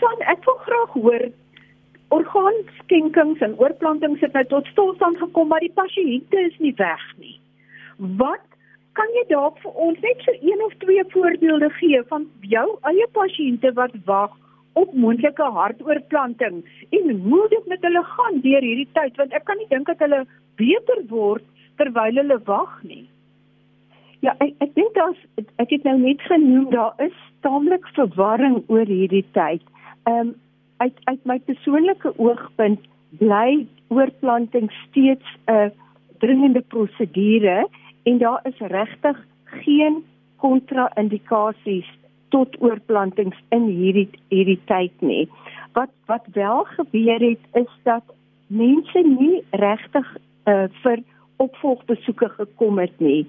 Susan, ek wil graag hoor orgaanskenkings en oorplantings het nou tot stilstand gekom, maar die pasiënte is nie weg nie. Wat kan jy dalk vir ons net so een of twee voorbeelde gee van jou eie pasiënte wat wag op moontlike hartoortplanting en hoe dit met hulle gaan deur hierdie tyd want ek kan nie dink dat hulle beter word terwyl hulle wag nie. Ja, ek ek dink daar's ek het nou net genoem daar is taamlik verwarring oor hierdie tyd. Ehm um, uit uit my persoonlike oogpunt bly oorplanting steeds 'n dringende prosedure en daar is regtig geen kontra-indikasies tot oorplantings in hierdie hierdie tyd nie. Wat wat wel gebeur het is dat mense nie regtig uh, vir opvolgbesoeke gekom het nie.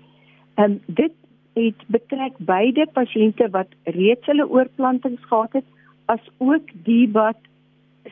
Ehm um, dit het betrek beide pasiënte wat reeds hulle oorplantings gehad het as ook die wat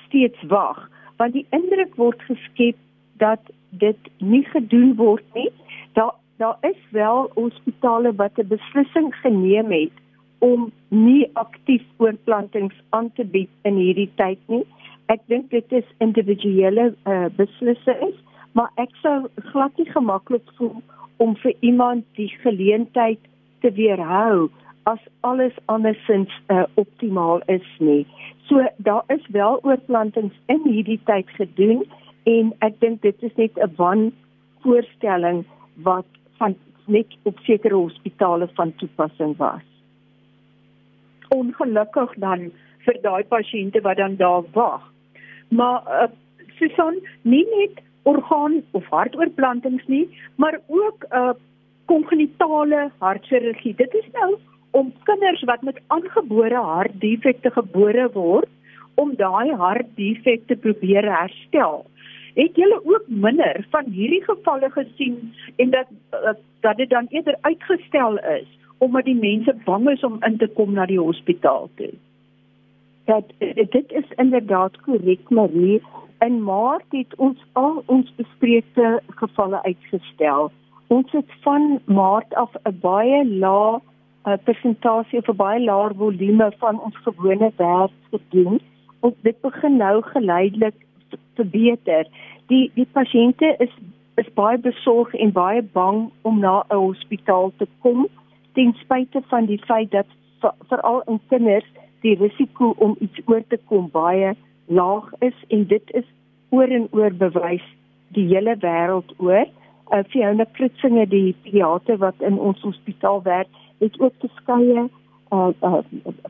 steeds wag want die indruk word geskep dat dit nie gedoen word nie. Daar daar is wel hospitale wat 'n beslissing geneem het om nie aktief oorplantings aan te bied in hierdie tyd nie. Ek dink dit is individuele uh, beslissings, maar ek sou glad nie gemaklik voel om vir iemand die geleentheid te weerhou as alles andersins uh, optimaal is nie. So daar is wel oorplantings in hierdie tyd gedoen en ek dink dit is net 'n wan voorstelling wat van net op sekere hospitale van toepassing was. Ongelukkig dan vir daai pasiënte wat dan daar wag. Maar uh, Susan, nie net orgaan of hartoorplantings nie, maar ook 'n uh, kongenitale hartchirurgie. Dit is nou om kinders wat met aangebore hartdefekte gebore word om daai hartdefekte probeer herstel. Het julle ook minder van hierdie gevalle gesien en dat eh, dat dit dan eerder uitgestel is omdat die mense bang is om in te kom na die hospitaal toe? Dat dit is inderdaad korrek, Marie. In Maart het ons al ons bespreekte gevalle uitgestel. Ons het van Maart af 'n baie lae uh, persentasie of 'n baie laer volume van ons gewone werk gedoen. Ons dit begin nou geleidelik verbeter. Die die pasiënte is is baie besorg en baie bang om na 'n hospitaal te kom ten spyte van die feit dat veral in kinders die risiko om iets oor te kom baie laag is en dit is oor en oor bewys die hele wêreld oor. Uh, Fiona Klitsinge die pediater wat in ons hospitaal werk het ook verskeie uh, uh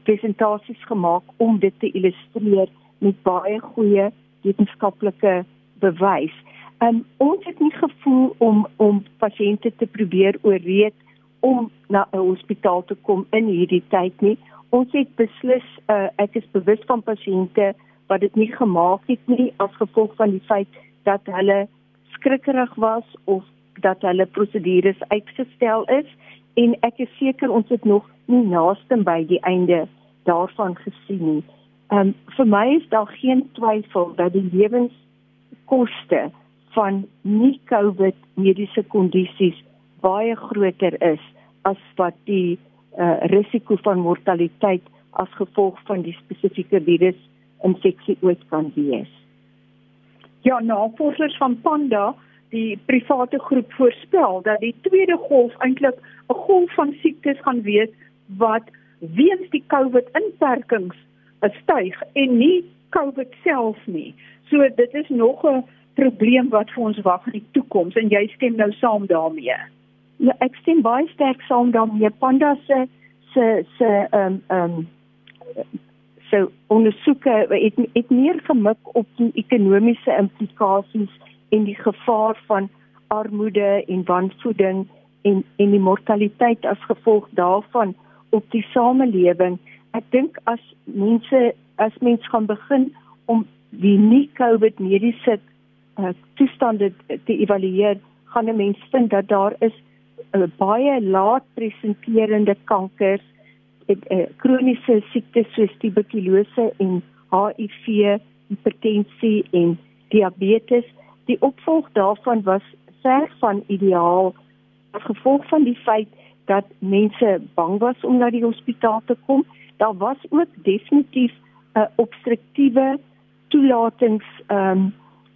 presentasies gemaak om dit te illustreer met baie goeie wetenskaplike bewys. Um ons het nie gevoel om om pasiënte te probeer ooreed om na 'n hospitaal te kom in hierdie tyd nie. Ons het beslis uh ek is bewus van pasiënte wat dit nie gemaak het nie as gevolg van die feit dat hulle skrikkerig was of dat hulle prosedures uitgestel is en ek is seker ons het nog nie naaste by die einde daarvan gesien nie. Ehm um, vir my is daar geen twyfel dat die lewenskoste van nie COVID mediese kondisies baie groter is as wat die uh, risiko van mortaliteit as gevolg van die spesifieke virus infeksie ooit kan wees. Ja, navorsers van Panda die private groep voorspel dat die tweede golf eintlik 'n golf van siektes gaan wees wat weens die COVID inperkings styg en nie COVID self nie. So dit is nog 'n probleem wat vir ons wag in die toekoms en jy stem nou saam daarmee. Ja, ek stem baie sterk saam daarmee. Panda se se se ehm um, ehm um, so ondersoeke het het meer gemik op die ekonomiese implikasies en die gevaar van armoede en wanvoeding en en die mortaliteit as gevolg daarvan op die samelewing. Ek dink as mense as mens gaan begin om die nie COVID mediese uh, toestande te evalueer, gaan 'n mens vind dat daar is uh, baie laat presenterende kankers, uh, kroniese siektes soos tuberkulose en HIV, hipertensie en diabetes die opvolg daarvan was ver van ideaal as gevolg van die feit dat mense bang was om na die hospitaal te kom. Daar was ook definitief 'n obstruktiewe toelatings ehm um,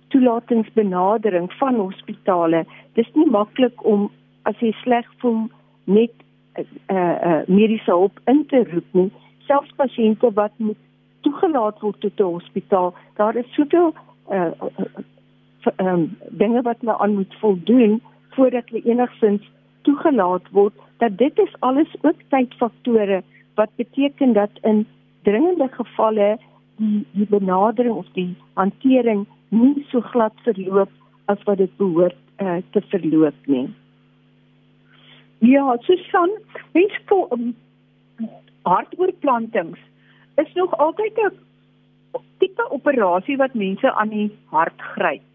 toelatingsbenadering van hospitale. Dis nie maklik om as jy sleg voel net 'n uh, eh, uh, eh, mediese hulp in te roep nie. Selfs pasiënte wat moet toegelaat word tot 'n hospitaal, daar is soveel uh, uh, um, dinge wat hulle aan moet voldoen voordat hulle enigsins toegelaat word dat dit is alles ook tydfaktore wat beteken dat in dringende gevalle die die benadering of die hantering nie so glad verloop as wat dit behoort uh, te verloop nie. Ja, Susan, mens voel um, hartoorplantings is nog altyd 'n tipe operasie wat mense aan die hart gryp.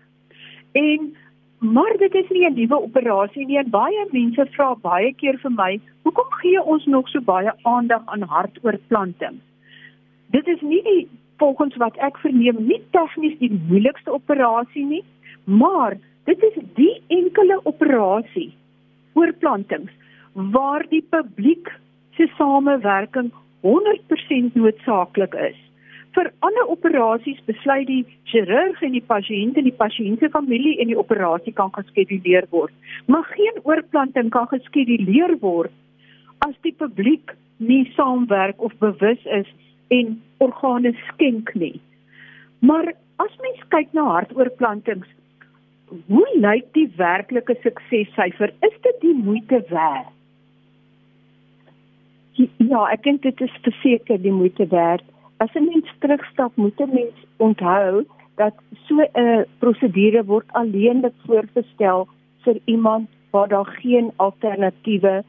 En maar dit is nie 'n nuwe operasie nie. Baie mense vra baie keer vir my, "Hoekom gee ons nog so baie aandag aan hartoorplantings?" Dit is nie die volgens wat ek verneem nie tegnies die moeilikste operasie nie, maar dit is die enkele operasie oorplantings waar die publiek se samewerking 100% noodsaaklik is. Vir ander operasies besluit die chirurg en die pasiënt en die pasiënt se familie en die operasie kan geskeduleer word, maar geen oorplanting kan geskeduleer word as die publiek nie saamwerk of bewus is en organe skenk nie. Maar as mens kyk na hartoorplantings, hoe lyk die werklike suksessyfer? Is dit die moeite werd? Ja, ek dink dit is verseker die moeite werd. As 'n mens terugstap, moet 'n mens onthou dat so 'n prosedure word alleenlik voorgestel vir iemand waar daar geen alternatiewe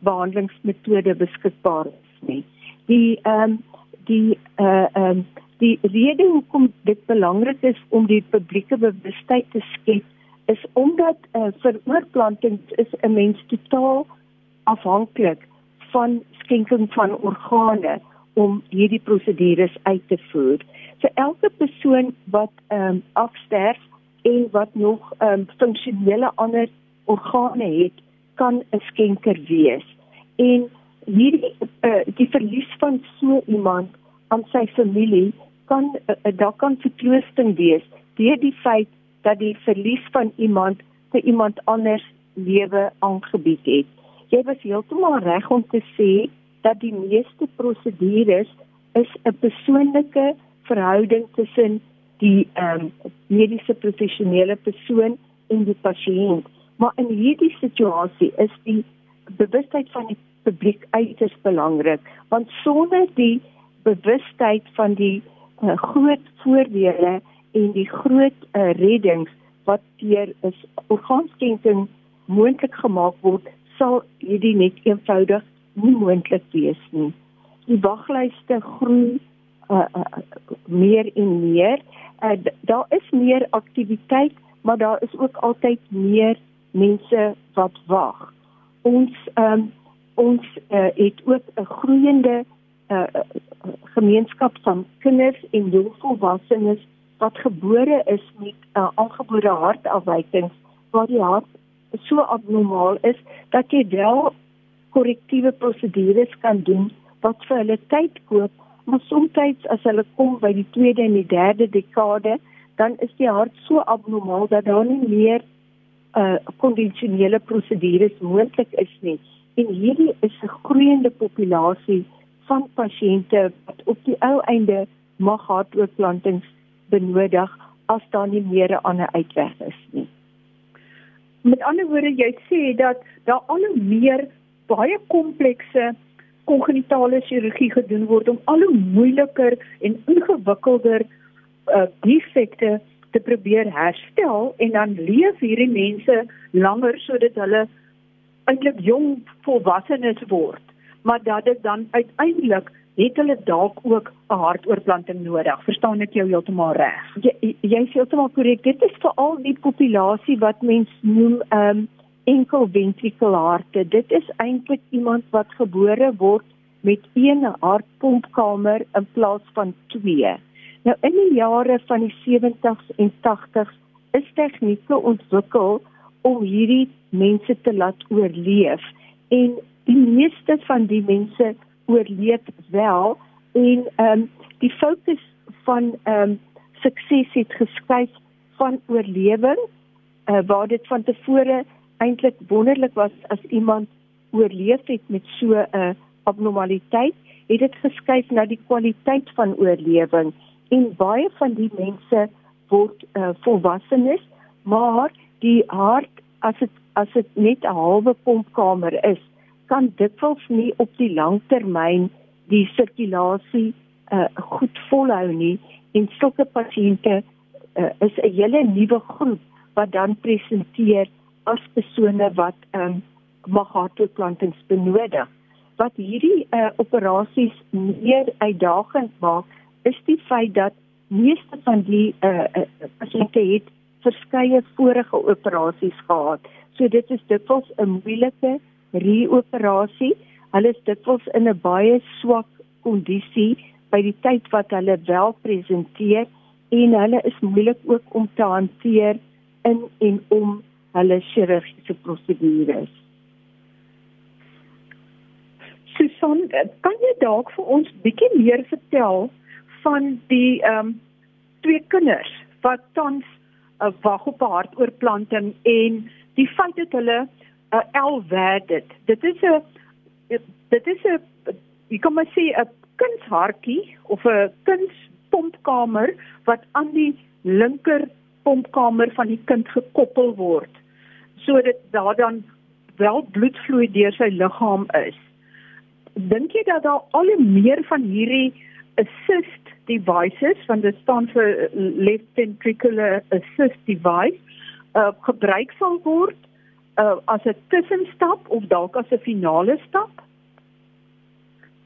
behandelingsmetode beskikbaar is nie. Die ehm um, die uh ehm um, die rede hoekom dit belangrik is om die publieke bewustheid te skep is omdat uh, vir oorplantings is 'n mens totaal afhanklik van skenking van organe om hierdie prosedures uit te voer. Vir elke persoon wat ehm um, afsterf en wat nog ehm um, funksionele ander organe het, kan 'n skenker wees. En hierdie uh, die verlies van so iemand aan sy familie kan uh, daar kan vertroosting wees deur die feit dat die verlies van iemand vir iemand anders lewe aangebied het. Jy was heeltemal reg om te sê dat die meeste prosedures is 'n persoonlike verhouding tussen die ehm um, mediese professionele persoon en die pasiënt. Maar in hierdie situasie is die bewustheid van die publiek uiters belangrik want sonder die bewustheid van die uh, groot voordele en die groot uh, reddings wat deur is orgaanskenking moontlik gemaak word sal hierdie net eenvoudig nie moontlik wees nie. Die waglyste groei uh, uh, meer en meer. Uh, daar is meer aktiwiteit, maar daar is ook altyd meer mense wat wag. Ons um, ons uh, het ook 'n groeiende uh, gemeenskap van kinders en jongvolwassenes wat gebore is met uh, aangebore hartafwykings waar die hart so abnormaal is dat jy wel korrektiewe prosedures kan doen wat vir hulle tyd koop, maar soms as hulle kom by die tweede en die derde dekade, dan is die hart so abnormaal dat daar nie meer uh konvensionele prosedures moontlik is nie. En hierdie is 'n groeiende populasie van pasiënte wat op die ou einde mag hartoortplantings benodig as daar nie meer 'n ander uitweg is nie. Met ander woorde, jy sê dat daar al hoe meer baie komplekse kongenitale chirurgie gedoen word om al hoe moeiliker en ingewikkelder uh, defekte te probeer herstel en dan leef hierdie mense langer sodat hulle eintlik jong volwassenes word maar dat dit dan uiteindelik het hulle dalk ook 'n hartoortplanting nodig. Verstaan ek jou heeltemal reg? Jy jy is heeltemal korrek. Dit is veral die populasie wat mens noem ehm um, enkel ventrikulharte. Dit is eintlik iemand wat gebore word met een hartpompkamer in plaas van twee. Nou in die jare van die 70s en 80s is tegnieke ontwikkel om hierdie mense te laat oorleef en die meeste van die mense oorleef wel en ehm um, die fokus van ehm um, sukses het geskuif van oorlewing uh, waar dit van tevore eintlik wonderlik was as iemand oorleef het met so 'n uh, abnormaliteit het dit geskuif na die kwaliteit van oorlewing. En baie van die mense word uh, volwassenes maar die hart as dit as dit net 'n halwe pompkamer is kan dikwels nie op die lang termyn die sirkulasie uh, goed volhou nie en sulke pasiënte uh, is 'n hele nuwe groep wat dan presenteer as persone wat um, magatplantings benodig. Wat hierdie uh, operasies meer uitdagend maak, is die feit dat meeste van die uh, uh, pasiënte het verskeie vorige operasies gehad. So dit is dikwels 'n moeilike reoperasie. Hulle is dikwels in 'n baie swak kondisie by die tyd wat hulle wel presenteer en hulle is moeilik ook om te hanteer in en om hulle chirurgiese prosedures. Susan, kan jy dalk vir ons bietjie meer vertel van die ehm um, twee kinders wat tans uh, wag op 'n hartoortplanting en die feit dat hulle 'n uh, L werd het. Dit is 'n dit is 'n jy kan maar sê 'n kindshartjie of 'n kindspompkamer wat aan die linker pompkamer van die kind gekoppel word sodat daar dan wel bloedvloei deur sy liggaam is. Dink jy dat daar al meer van hierdie assist devices van die staan vir left ventricular assist device uh, gebruik sal word uh, as 'n tussenstap of dalk as 'n finale stap?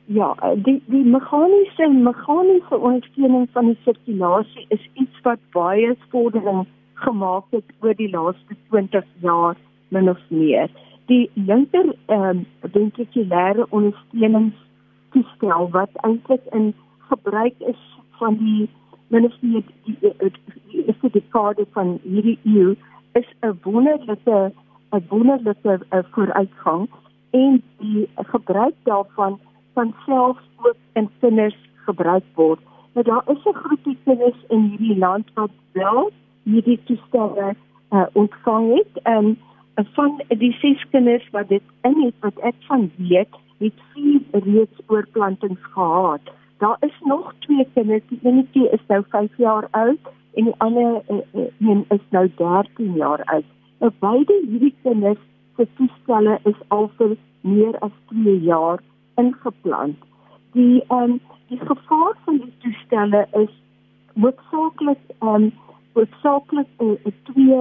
Ja, die die meganiese en meganiese ondersteuning van die sirkulasie is iets wat baie vordering gemaak het oor die laaste 20 jaar min of meer. Die linker ehm um, ventrikulêre ondersteuningstoestel wat eintlik in gebruik is van die min of meer die eerste dekade van hierdie eeu is 'n wonderlike 'n wonderlike uh, vooruitgang en die gebruik daarvan van selfs ook in kinders gebruik word. Nou daar is 'n groepie kinders in hierdie land wat wel hierdie toestelle uh, ontvang het en uh, van die ses kinders wat dit in het wat ek van weet, het vier reeds oorplantings gehad. Daar is nog twee kinders, die enetjie is nou 5 jaar oud en die ander uh, een is nou 13 jaar oud. Nou beide hierdie kinders se toestelle is al vir meer as 2 jaar ingeplant. Die ehm um, die gevaar van die toestelle is hoofsaaklik ehm um, hoofsaaklik 'n uh, twee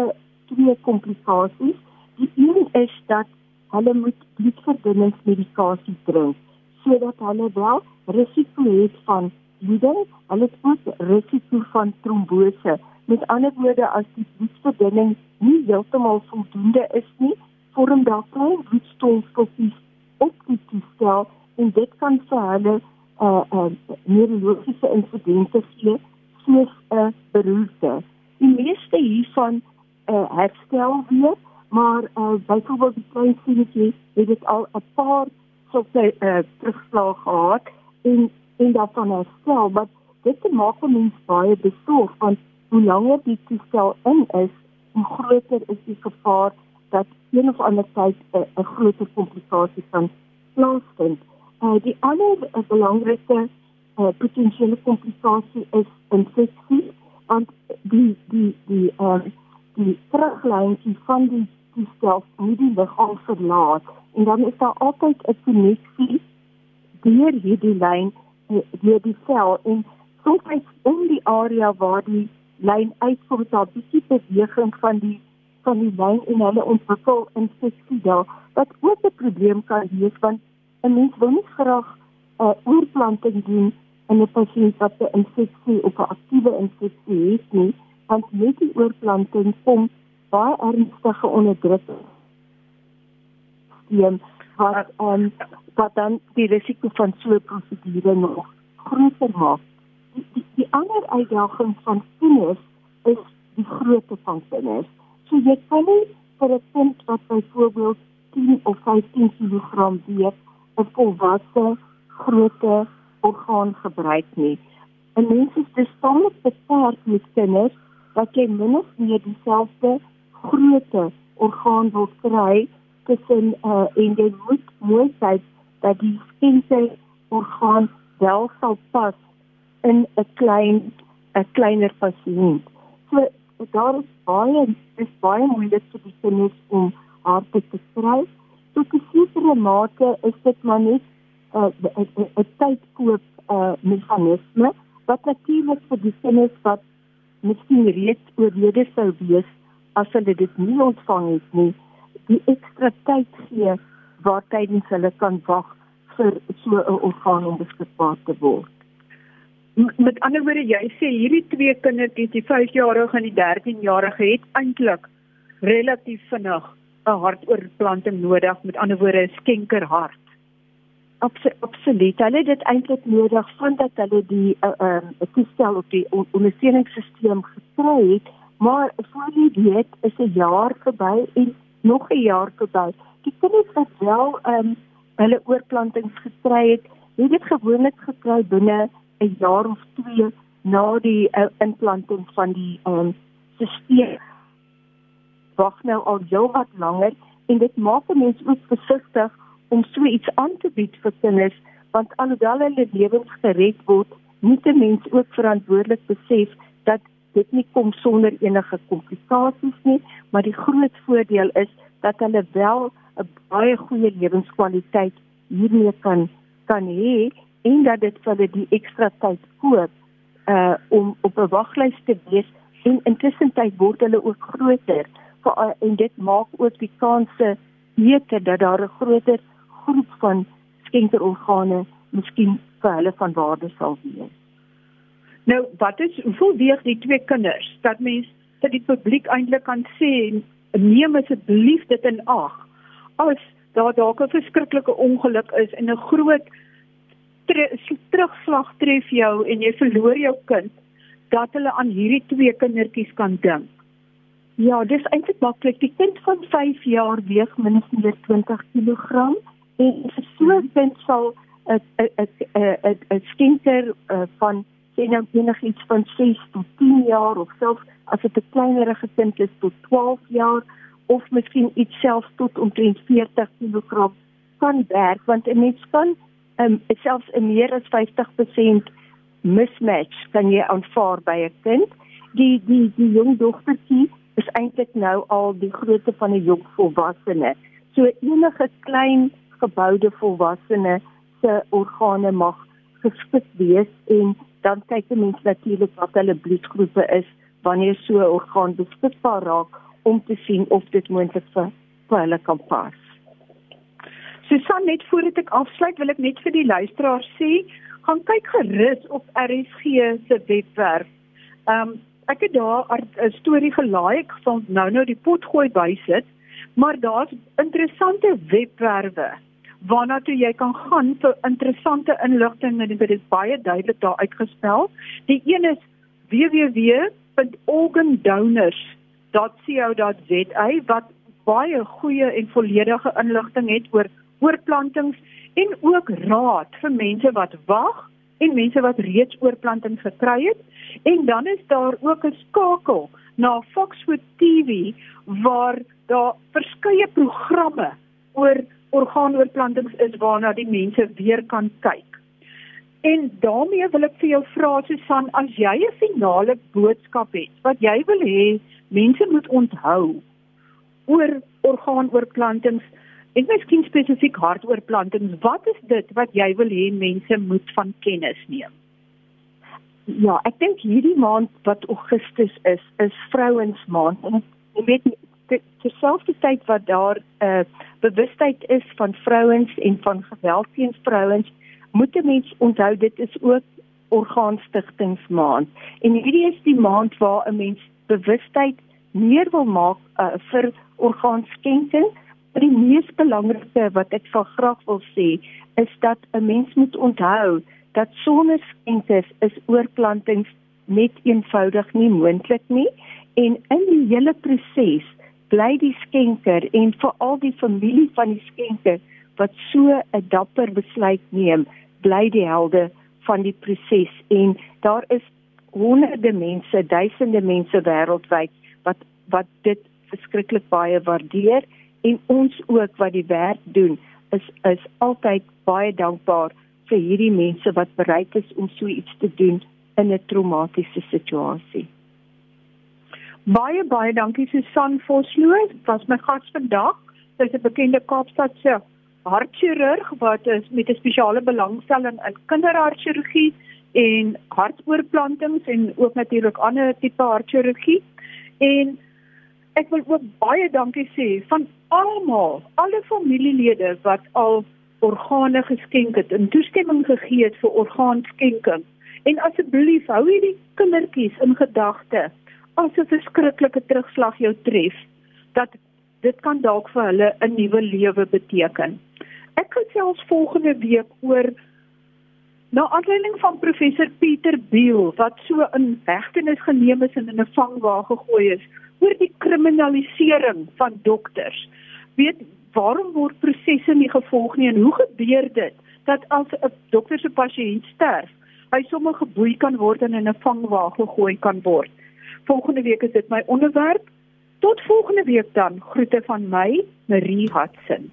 twee komplikasies. Die een is dat hulle moet bloedverdunningsmedikasie drink sodat hulle wel risiko het van bloeding, hulle het ook risiko van trombose. Met ander woorde as die bloedverdunning nie heeltemal voldoende is nie, vorm daar klein bloedstolseltjies op die toestel en dit kan vir hulle 'n uh, uh, neurologiese insidente gee soos 'n uh, beroerte. Die meeste hiervan uh, herstel weer, maar uh, byvoorbeeld die klein sienetjie het dit al 'n paar sulke uh, terugslag gehad en en daarvan herstel, maar dit maak mens baie besorg want hoe langer die toestel in is, hoe groter is die gevaar dat een of ander tyd 'n uh, groter komplikasie kan plaasvind. Uh, die ander uh, belangrike uh, potensiële komplikasie is infeksie want die die die uh, die teruglyntjie van die toestel moet die liggaam verlaat en dan is daar altyd 'n koneksie deur hierdie lyn deur die sel en soms om die area waar die lyn uitkom daar bietjie beweging van die van die lyn en hulle ontwikkel infeksie daar wat ook 'n probleem kan wees want 'n mens wil nie graag 'n uh, oorplanting doen in 'n pasiënt wat 'n infeksie of 'n aktiewe infeksie het nie want met die oorplanting kom baie ernstige onderdrukking stelsel wat um, wat dan die risiko van so 'n prosedure nog groter maak. Die, ander uitdaging van kinders is die grootte van kinders. So jy kan nie vir 'n kind wat byvoorbeeld 10 of 15 kg weeg, 'n volwasse grootte orgaan gebruik nie. En mense is dus tamelik beperk met kinders wat jy min of meer dieselfde grootte orgaan wil kry tussen uh, en jy moet mooi kyk dat die skenker orgaan wel sal pas in 'n klein 'n kleiner pasiënt. So daar is baie is baie moeilik vir die kinders om harte te kry. Tot 'n sekere mate is dit maar net 'n uh, 'n tydkoop uh, meganisme wat natuurlik vir die kinders wat miskien reeds oorlede sou wees as hulle dit nie ontvang het nie, die ekstra tyd gee waar tydens hulle kan wag vir so 'n orgaan om beskikbaar te word. Met ander woorde, jy sê hierdie twee kindertjies, die 5-jarige en die 13-jarige het eintlik relatief vinnig 'n hartoortplanting nodig, met ander woorde 'n skenkerhart. Absoluut. Hulle het dit eintlik nodig vandat hulle die 'n uh, uh, toestel op die ondersteuningssisteem gekry het, maar voor jy weet, is 'n jaar verby en nog 'n jaar verby. Die kinders wat wel ehm um, hulle oorplantings gekry het, het dit gewoonlik gekry binne 'n jaar of 2 na die uh, implanting van die um, stelsel. Wag nou al jou wat langer en dit maak mense ook versigtig om so iets aan te bied vir kinders want alhoewel hulle lewens gered word, moet 'n mens ook verantwoordelik besef dat dit nie kom sonder enige komplikasies nie, maar die groot voordeel is dat hulle wel 'n baie goeie lewenskwaliteit hiermee kan kan hê en dat dit vir hulle die ekstra tyd koop uh om op 'n waglys te wees en intussen tyd word hulle ook groter uh, en dit maak ook die kanse beter dat daar 'n groter groep van skenkerorgane miskien vir hulle van waarde sal wees. Nou, wat is hoeveel weeg die twee kinders? Dat mens dat die publiek eintlik kan sê neem asseblief dit in ag. As daar dalk 'n verskriklike ongeluk is en 'n groot terugslag tref jou en jy verloor jou kind, dat hulle aan hierdie twee kindertjies kan dink. Ja, dis eintlik maklik. Die kind van 5 jaar weeg minstens 20 kg en so 'n kind sal 'n 'n 'n 'n skinker van sien nou enigiets van 6 tot 10 jaar of selfs as dit 'n kleinerige kind is tot 12 jaar of miskien iets selfs tot omtrent 40 kg kan werk want 'n mens kan um, selfs 'n meer as 50% mismatch kan jy aanvaar by 'n kind. Die die die jong dogtertjie is eintlik nou al die grootte van 'n jong volwassene. So enige klein geboude volwassene se organe mag geskik wees en dan kyk die mens natuurlik wat hulle bloedgroepe is wanneer so 'n orgaan beskikbaar raak om te sien of dit moontlik vir, vir hulle kan pas. Susan net voordat ek afsluit wil ek net vir die luisteraars sê, gaan kyk gerus op RSG se webwerf. Ehm um, ek het daar 'n storie gelaai, ek sal nou nou die pot gooi bysit, maar daar's interessante webwerwe waarna toe jy kan gaan vir interessante inligting en dit is baie duidelik daar uitgespel. Die een is www.organdonors.co.za wat baie goeie en volledige inligting het oor oorplantings en ook raad vir mense wat wag en mense wat reeds oorplantings gekry het. En dan is daar ook 'n skakel na Foxwood TV waar daar verskeie programme oor orgaanoorplantings is waarna die mense weer kan kyk. En daarmee wil ek vir jou vra Susan, as jy 'n finale boodskap het wat jy wil hê mense moet onthou oor orgaanoorplantings en miskien spesifiek hartoorplantings, wat is dit wat jy wil hê mense moet van kennis neem? Ja, ek dink hierdie maand wat Augustus is, is Vrouensmaand en jy weet terselfdertyd wat daar 'n uh, bewustheid is van vrouens en van geweld teen vrouens, moet 'n mens onthou dit is ook orgaanstigtingsmaand. En hierdie is die maand waar 'n mens bewustheid meer wil maak uh, vir orgaanskenking Maar die mees belangrike wat ek van graag wil sê, is dat 'n mens moet onthou dat sonder skenkers is oorplantings net eenvoudig nie moontlik nie. En in die hele proses bly die skenker en veral die familie van die skenker wat so 'n dapper besluit neem, bly die helde van die proses en daar is honderde mense, duisende mense wêreldwyd wat wat dit verskriklik baie waardeer en ons ook wat die werk doen is is altyd baie dankbaar vir hierdie mense wat bereid is om so iets te doen in 'n traumatiese situasie. Baie baie dankie Susan Vosloo, was my gas vandag. Sy's 'n bekende Kaapstadse hartchirurg wat is met 'n spesiale belangstelling in kinderhartchirurgie en hartoorplantings en ook natuurlik ander tipe hartchirurgie. En ek wil ook baie dankie sê van almal, alle familielede wat al organe geskenk het en toestemming gegee het vir orgaanskenking. En asseblief hou hierdie kindertjies in gedagte as 'n verskriklike terugslag jou tref dat dit kan dalk vir hulle 'n nuwe lewe beteken. Ek gesels volgende week oor na aanleiding van professor Pieter Biel wat so in hegtenis geneem is en in 'n vangwa gegooi is oor die kriminalisering van dokters. Weet waarom word prosesse nie gevolg nie en hoe gebeur dit dat as 'n dokter se pasiënt sterf, hy sommer geboei kan word en in 'n vangwa gegooi kan word. Volgende week is dit my onderwerp. Tot volgende week dan. Groete van my, Marie Hudson.